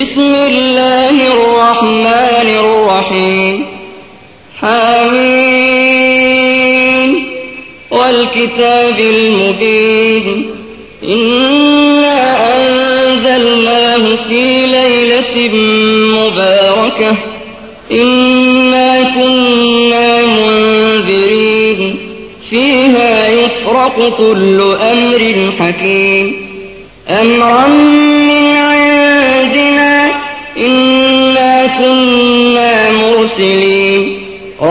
بسم الله الرحمن الرحيم حميم والكتاب المبين إنا أنزلناه في ليلة مباركة إنا كنا منذرين فيها يفرق كل أمر حكيم أمرا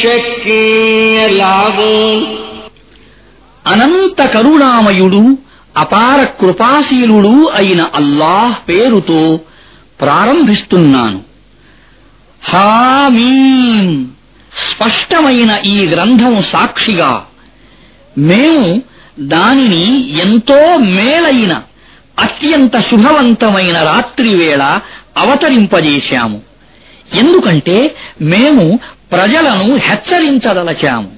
شك يلعبون అనంత కరుణామయుడు అపార కృపాశీలుడు అయిన అల్లాహ్ పేరుతో ప్రారంభిస్తున్నాను హామీం స్పష్టమైన ఈ గ్రంథం సాక్షిగా మేము దానిని ఎంతో మేలైన అత్యంత శుభవంతమైన రాత్రివేళ అవతరింపజేశాము ఎందుకంటే మేము ప్రజలను హెచ్చరించదలచాము.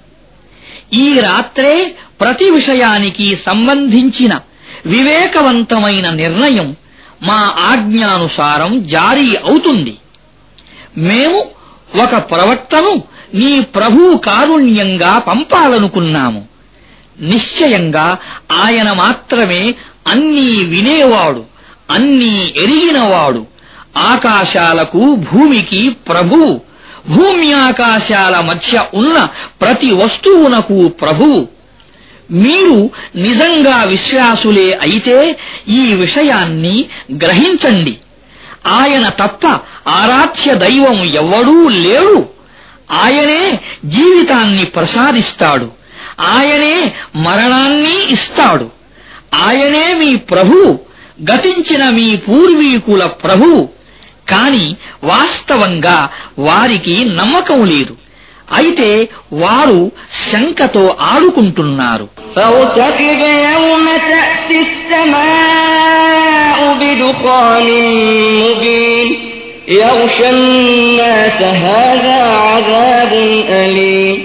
ఈ రాత్రే ప్రతి విషయానికి సంబంధించిన వివేకవంతమైన నిర్ణయం మా ఆజ్ఞానుసారం జారీ అవుతుంది. మేము ఒక ప్రవక్తను నీ ప్రభు కారుణ్యంగా పంపాలనుకున్నాము. నిశ్చయంగా ఆయన మాత్రమే అన్నీ వినేవాడు అన్నీ ఎరిగినవాడు. ఆకాశాలకు భూమికి ప్రభువు భూమ్యాకాశాల మధ్య ఉన్న ప్రతి వస్తువునకు ప్రభువు మీరు నిజంగా విశ్వాసులే అయితే ఈ విషయాన్ని గ్రహించండి. ఆయన తప్ప ఆరాధ్య దైవం ఎవ్వడూ లేడు. ఆయనే జీవితాన్ని ప్రసాదిస్తాడు. ఆయనే మరణాన్ని ఇస్తాడు. ఆయనే మీ ప్రభు. గతించిన మీ పూర్వీకుల ప్రభు. కాని వాస్తవంగా వారికి నమ్మకం లేదు అయితే వారు శంకతో ఆడుకుంటున్నారు فارتقب يوم تأتي السماء بدخان مبين يغشى الناس هذا عذاب أليم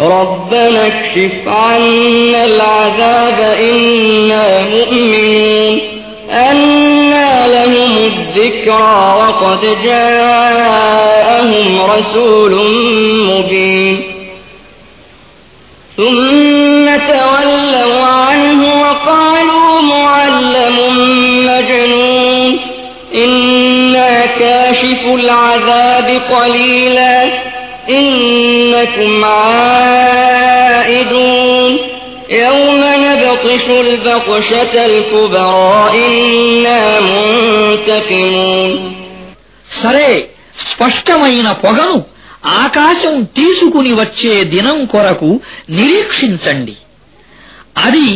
ربنا اكشف عنا العذاب إنا مؤمنون أنا لهم الذكرى وقد جاءهم رسول مبين. ثم تولوا عنه وقالوا معلم مجنون. إنا كاشف العذاب قليلا. إنكم عائدون. يوم نبطش البطشة الكبرى إنا منتقمون సరే స్పష్టమైన పొగను ఆకాశం తీసుకుని వచ్చే దినం కొరకు నిరీక్షించండి అది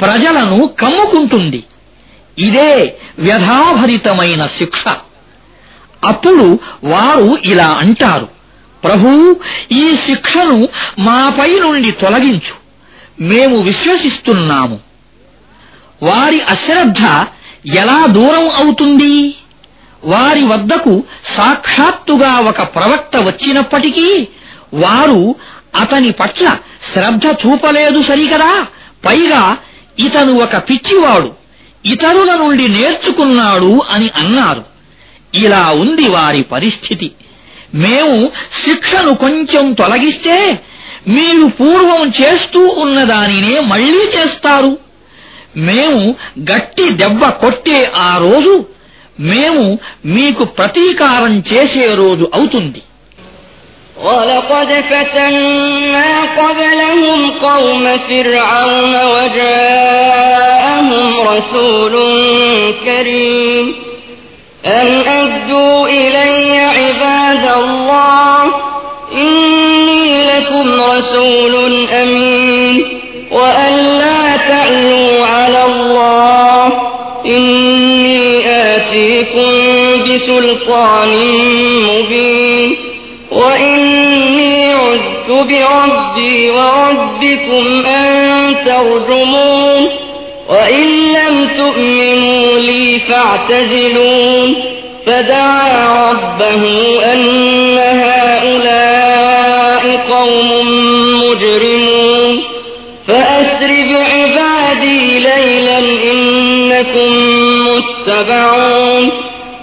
ప్రజలను కమ్ముకుంటుంది ఇదే వ్యధాభరితమైన శిక్ష అప్పుడు వారు ఇలా అంటారు ప్రభూ ఈ శిక్షను మాపై నుండి తొలగించు మేము విశ్వసిస్తున్నాము. వారి అశ్రద్ధ ఎలా దూరం అవుతుంది? వారి వద్దకు సాక్షాత్తుగా ఒక ప్రవక్త వచ్చినప్పటికీ వారు అతని పట్ల శ్రద్ధ చూపలేదు సరికదా పైగా ఇతను ఒక పిచ్చివాడు ఇతరుల నుండి నేర్చుకున్నాడు అని అన్నారు. ఇలా ఉంది వారి పరిస్థితి. మేము శిక్షను కొంచెం తొలగిస్తే మీరు పూర్వం చేస్తూ ఉన్నదానినే మళ్లీ చేస్తారు మేము గట్టి దెబ్బ కొట్టే ఆ రోజు మేము మీకు ప్రతీకారం చేసే రోజు అవుతుంది ولقد فتنا قبلهم قوم فرعون وجاءهم رسول كريم أن أدوا إلي لكم رسول أمين وأن لا تعلوا على الله. إني آتيكم بسلطان مبين. وإني عدت بربي وربكم أن ترجمون. وإن لم تؤمنوا لي فاعتزلون. فدعا ربه أن هؤلاء متبعون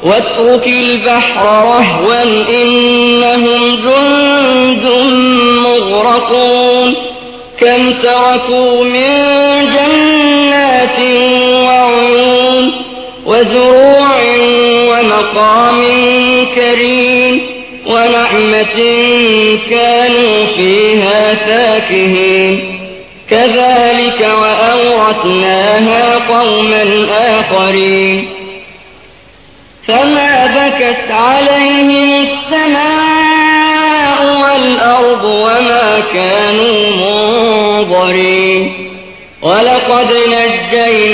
واترك البحر رهوا إنهم جند مغرقون كم تركوا من جنات وعيون وزروع ومقام كريم ونعمة كانوا فيها فاكهين كذلك وأورثناها قوما آخرين بكت عليهم السماء والأرض وما كانوا منظرين. ولقد نجينا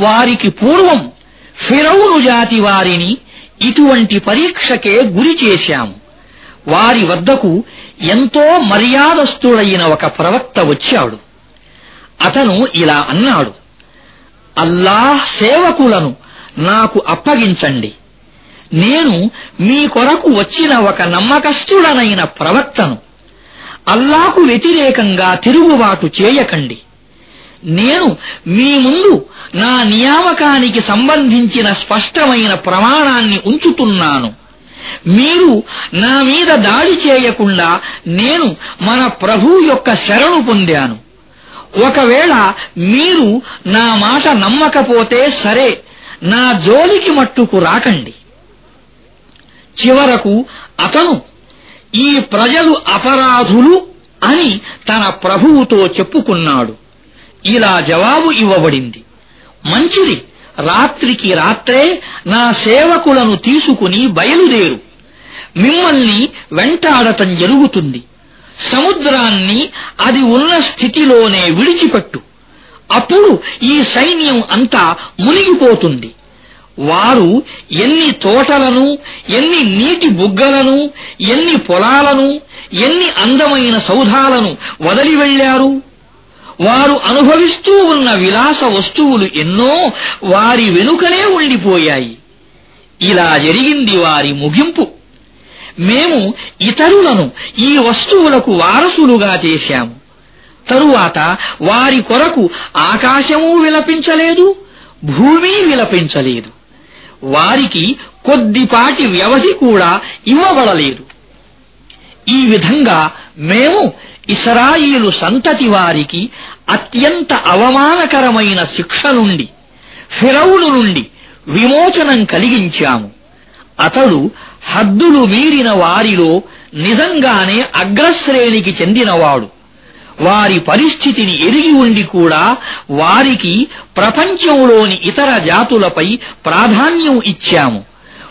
వారికి పూర్వం ఫిరౌను జాతి వారిని ఇటువంటి పరీక్షకే గురి చేశాము. వారి వద్దకు ఎంతో మర్యాదస్తుడైన ఒక ప్రవక్త వచ్చాడు. అతను ఇలా అన్నాడు అల్లాహ్ సేవకులను నాకు అప్పగించండి. నేను మీ కొరకు వచ్చిన ఒక నమ్మకస్తుడనైన ప్రవక్తను. అల్లాకు వ్యతిరేకంగా తిరుగుబాటు చేయకండి. నేను మీ ముందు నా నియామకానికి సంబంధించిన స్పష్టమైన ప్రమాణాన్ని ఉంచుతున్నాను. మీరు నా మీద దాడి చేయకుండా నేను మన ప్రభు యొక్క శరణు పొందాను. ఒకవేళ మీరు నా మాట నమ్మకపోతే సరే నా జోలికి మట్టుకు రాకండి. చివరకు అతను ఈ ప్రజలు అపరాధులు అని తన ప్రభువుతో చెప్పుకున్నాడు. ఇలా జవాబు ఇవ్వబడింది. మంచిది. రాత్రికి రాత్రే నా సేవకులను తీసుకుని బయలుదేరు. మిమ్మల్ని వెంటాడటం జరుగుతుంది. సముద్రాన్ని అది ఉన్న స్థితిలోనే విడిచిపెట్టు. అప్పుడు ఈ సైన్యం అంతా మునిగిపోతుంది. వారు ఎన్ని తోటలను ఎన్ని నీటి బుగ్గలను ఎన్ని పొలాలను ఎన్ని అందమైన సౌధాలను వదిలి వెళ్ళారు వారు అనుభవిస్తూ ఉన్న విలాస వస్తువులు ఎన్నో వారి వెనుకనే ఉండిపోయాయి. ఇలా జరిగింది వారి ముగింపు. మేము ఇతరులను ఈ వస్తువులకు వారసులుగా చేశాము. తరువాత వారి కొరకు ఆకాశము విలపించలేదు భూమి విలపించలేదు. వారికి కొద్దిపాటి వ్యవధి కూడా ఇవ్వబడలేదు. ఈ విధంగా మేము ఇస్రాయిలు సంతతి వారికి అత్యంత అవమానకరమైన శిక్ష నుండి ఫిరౌను నుండి విమోచనం కలిగించాము. అతడు హద్దులు మీరిన వారిలో నిజంగానే అగ్రశ్రేణికి చెందినవాడు. వారి పరిస్థితిని ఎరిగి ఉండి కూడా వారికి ప్రపంచంలోని ఇతర జాతులపై ప్రాధాన్యం ఇచ్చాము.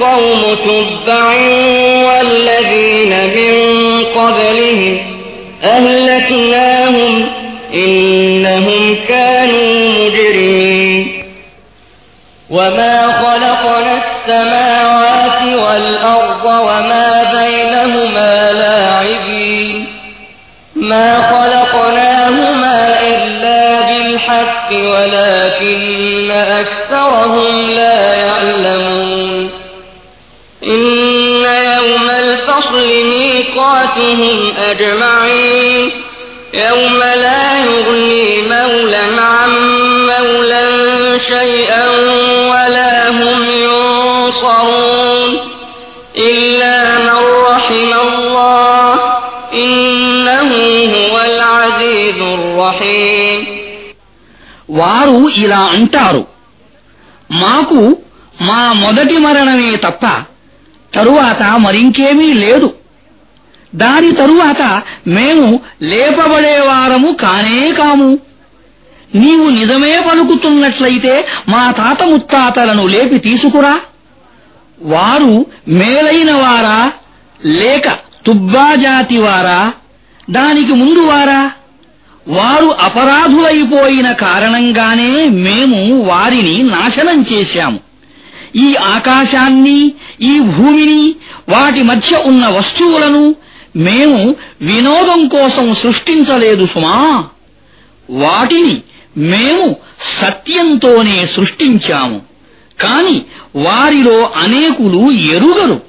قوم تبع والذين من قبلهم أهلكناهم إنهم كانوا مجرمين. وما ميقاتهم أجمعين يوم لا يغني مولا عن مولا شيئا ولا هم ينصرون إلا من رحم الله إنه هو العزيز الرحيم వారు ఇలా అంటారు మాకు మా మొదటి మరణమే తప్ప తరువాత మరింకేమీ లేదు దాని తరువాత మేము లేపబడేవారము కానే కాము. నీవు నిజమే పలుకుతున్నట్లయితే మా తాత ముత్తాతలను లేపి తీసుకురా. వారు మేలైన వారా లేక తుబ్బాజాతి వారా దానికి ముందు వారా. వారు అపరాధులైపోయిన కారణంగానే మేము వారిని నాశనం చేశాము. ఈ ఆకాశాన్ని ఈ భూమిని వాటి మధ్య ఉన్న వస్తువులను మేము వినోదం కోసం సృష్టించలేదు సుమా. వాటిని మేము సత్యంతోనే సృష్టించాము. కాని వారిలో అనేకులు ఎరుగరు.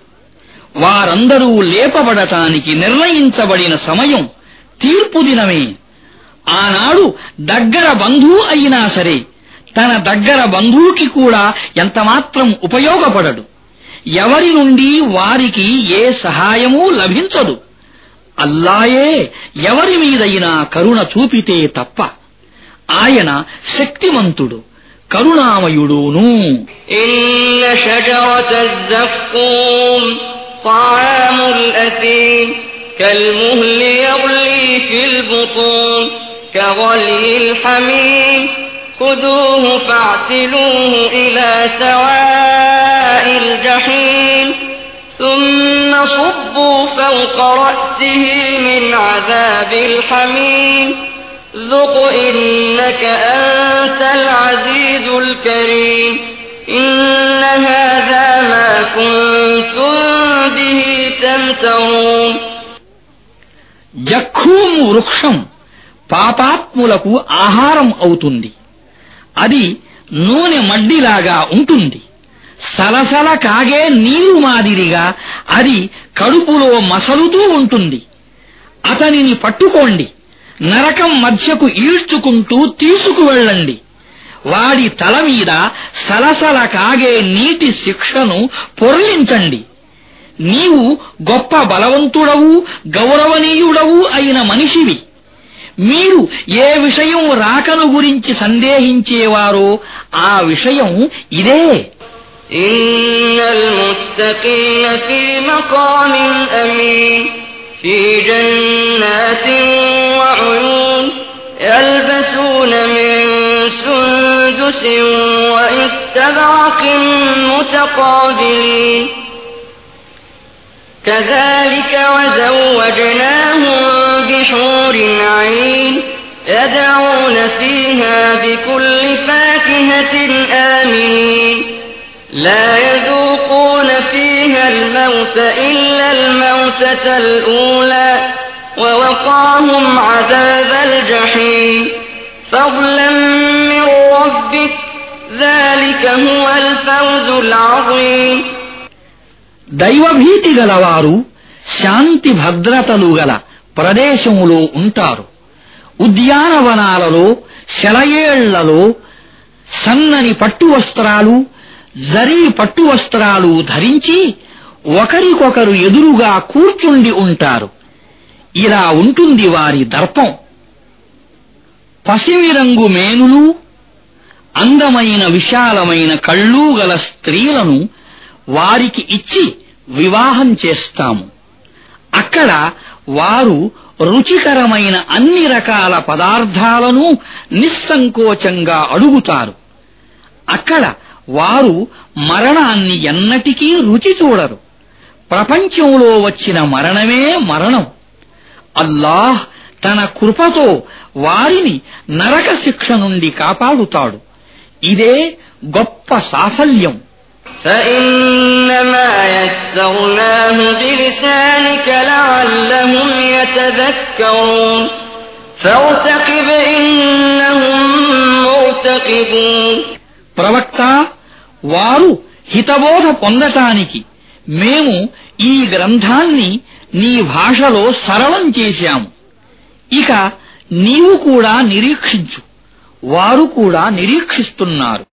వారందరూ లేపబడటానికి నిర్ణయించబడిన సమయం తీర్పు దినమే. ఆనాడు దగ్గర బంధువు అయినా సరే తన దగ్గర బంధువుకి కూడా ఎంతమాత్రం ఉపయోగపడడు. ఎవరి నుండి వారికి ఏ సహాయమూ లభించదు. అల్లాయే ఎవరి మీదైనా కరుణ చూపితే తప్ప ఆయన శక్తిమంతుడు కరుణామయుడును إن شجرة الزقوم طعام الأثيم كالمهل يغلي في البطون كغلي الحميم خذوه فاعتلوه إلى سواء الجحيم ثم صبوا فوق رأسه من عذاب الحميم ذق إنك أنت العزيز الكريم إن هذا ما كنتم به تمترون జఖూము వృక్షం పాపాత్ములకు ఆహారం అవుతుంది అది నూనె మడ్డిలాగా ఉంటుంది సలసల కాగే నీరు మాదిరిగా అది కడుపులో మసలుతూ ఉంటుంది. అతనిని పట్టుకోండి. నరకం మధ్యకు ఈడ్చుకుంటూ తీసుకువెళ్ళండి. వాడి తల మీద సలసల కాగే నీటి శిక్షను పొర్లించండి. నీవు గొప్ప బలవంతుడవు గౌరవనీయుడవు అయిన మనిషివి. మీరు ఏ విషయం రాకను గురించి సందేహించేవారో ఆ విషయం ఇదే. إن المتقين في مقام أمين في جنات وعيون يلبسون من سندس وإستبرق متقابلين. كذلك وزوجناهم بحور عين يدعون فيها بكل فاكهة آمنين. لا يذوقون فيها الموت إلا الموتة الأولى ووقاهم عذاب الجحيم فضلا من ربك ذلك هو الفوز العظيم దైవభీతి గలవారు శాంతి భద్రతలు గల ప్రదేశములో ఉంటారు ఉద్యానవనాలలో శలయేళ్లలో సన్నని పట్టు వస్త్రాలు జరీ పట్టు వస్త్రాలు ధరించి ఒకరికొకరు ఎదురుగా కూర్చుండి ఉంటారు. ఇలా ఉంటుంది వారి దర్పం. పసిమి రంగు మేనులు అందమైన విశాలమైన కళ్ళు గల స్త్రీలను వారికి ఇచ్చి వివాహం చేస్తాము. అక్కడ వారు రుచికరమైన అన్ని రకాల పదార్థాలను నిస్సంకోచంగా అడుగుతారు. అక్కడ వారు మరణాన్ని ఎన్నటికీ రుచి చూడరు ప్రపంచంలో వచ్చిన మరణమే మరణం అల్లాహ్ తన కృపతో వారిని నరక శిక్ష నుండి కాపాడుతాడు ఇదే గొప్ప సాఫల్యం فإنما يسرناه بلسانك لعلهم يتذكرون فارتقب إنهم مرتقبون ప్రవక్త వారు హితబోధ పొందటానికి మేము ఈ గ్రంథాన్ని నీ భాషలో సరళం చేశాము. ఇక నీవు కూడా నిరీక్షించు. వారు కూడా నిరీక్షిస్తున్నారు.